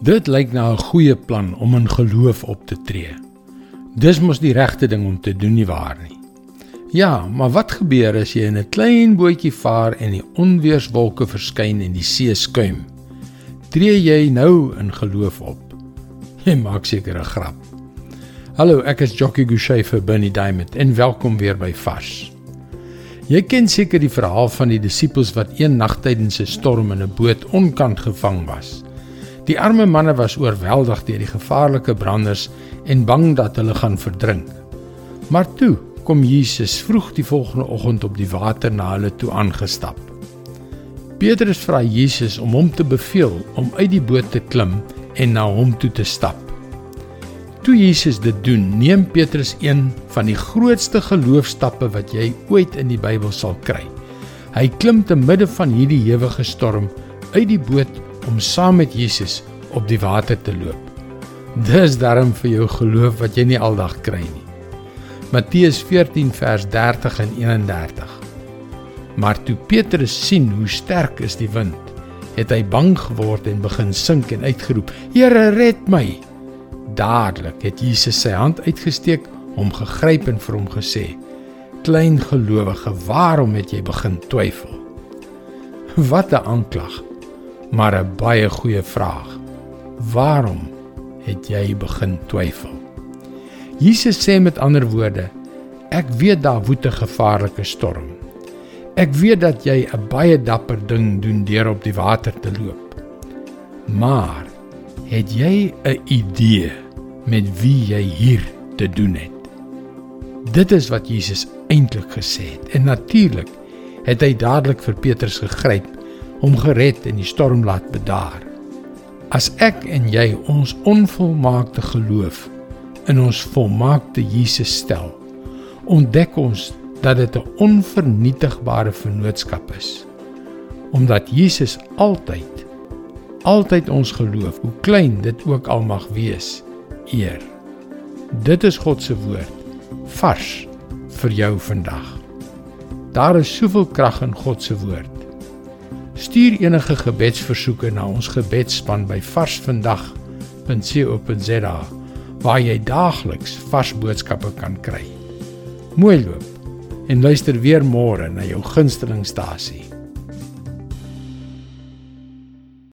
Dit lyk na 'n goeie plan om in geloof op te tree. Dis mos die regte ding om te doen nie waar nie. Ja, maar wat gebeur as jy in 'n klein bootjie vaar en die onweerswolke verskyn en die see skuim? Tree jy nou in geloof op? Jy maak seker 'n grap. Hallo, ek is Jockey Gouchee vir Bernie Diamond en welkom weer by Vars. Jy ken seker die verhaal van die disippels wat een nag tydens 'n storm in 'n boot onkant gevang was. Die arme manne was oorweldig deur die gevaarlike branders en bang dat hulle gaan verdrink. Maar toe kom Jesus vroeg die volgende oggend op die water na hulle toe aangestap. Petrus vra Jesus om hom te beveel om uit die boot te klim en na hom toe te stap. Toe Jesus dit doen, neem Petrus een van die grootste geloofstappe wat jy ooit in die Bybel sal kry. Hy klim te midde van hierdie ewige storm uit die boot om saam met Jesus op die water te loop. Dis darm vir jou geloof wat jy nie aldag kry nie. Matteus 14 vers 30 en 31. Maar toe Petrus sien hoe sterk is die wind, het hy bang geword en begin sink en uitgeroep: "Here, red my!" Dadelik het Jesus sy hand uitgesteek, hom gegryp en vir hom gesê: "Klein gelowige, waarom het jy begin twyfel?" Wat 'n aanklag maar 'n baie goeie vraag. Waarom het jy begin twyfel? Jesus sê met ander woorde, ek weet daar woed 'n gevaarlike storm. Ek weet dat jy 'n baie dapper ding doen deur op die water te loop. Maar het jy 'n idee met wie jy hier te doen het? Dit is wat Jesus eintlik gesê het. En natuurlik het hy dadelik vir Petrus gegryp hom gered en die storm laat bedaar. As ek en jy ons onvolmaakte geloof in ons volmaakte Jesus stel, ontdek ons dat dit 'n onvernietigbare vennootskap is. Omdat Jesus altyd altyd ons geloof, hoe klein dit ook al mag wees, eer. Dit is God se woord vars vir jou vandag. Daar is soveel krag in God se woord. Stuur enige gebedsversoeke na ons gebedsspan by varsvandag.co.za waar jy daagliks vars boodskappe kan kry. Mooi loop en luister weer môre na jou gunstelingstasie.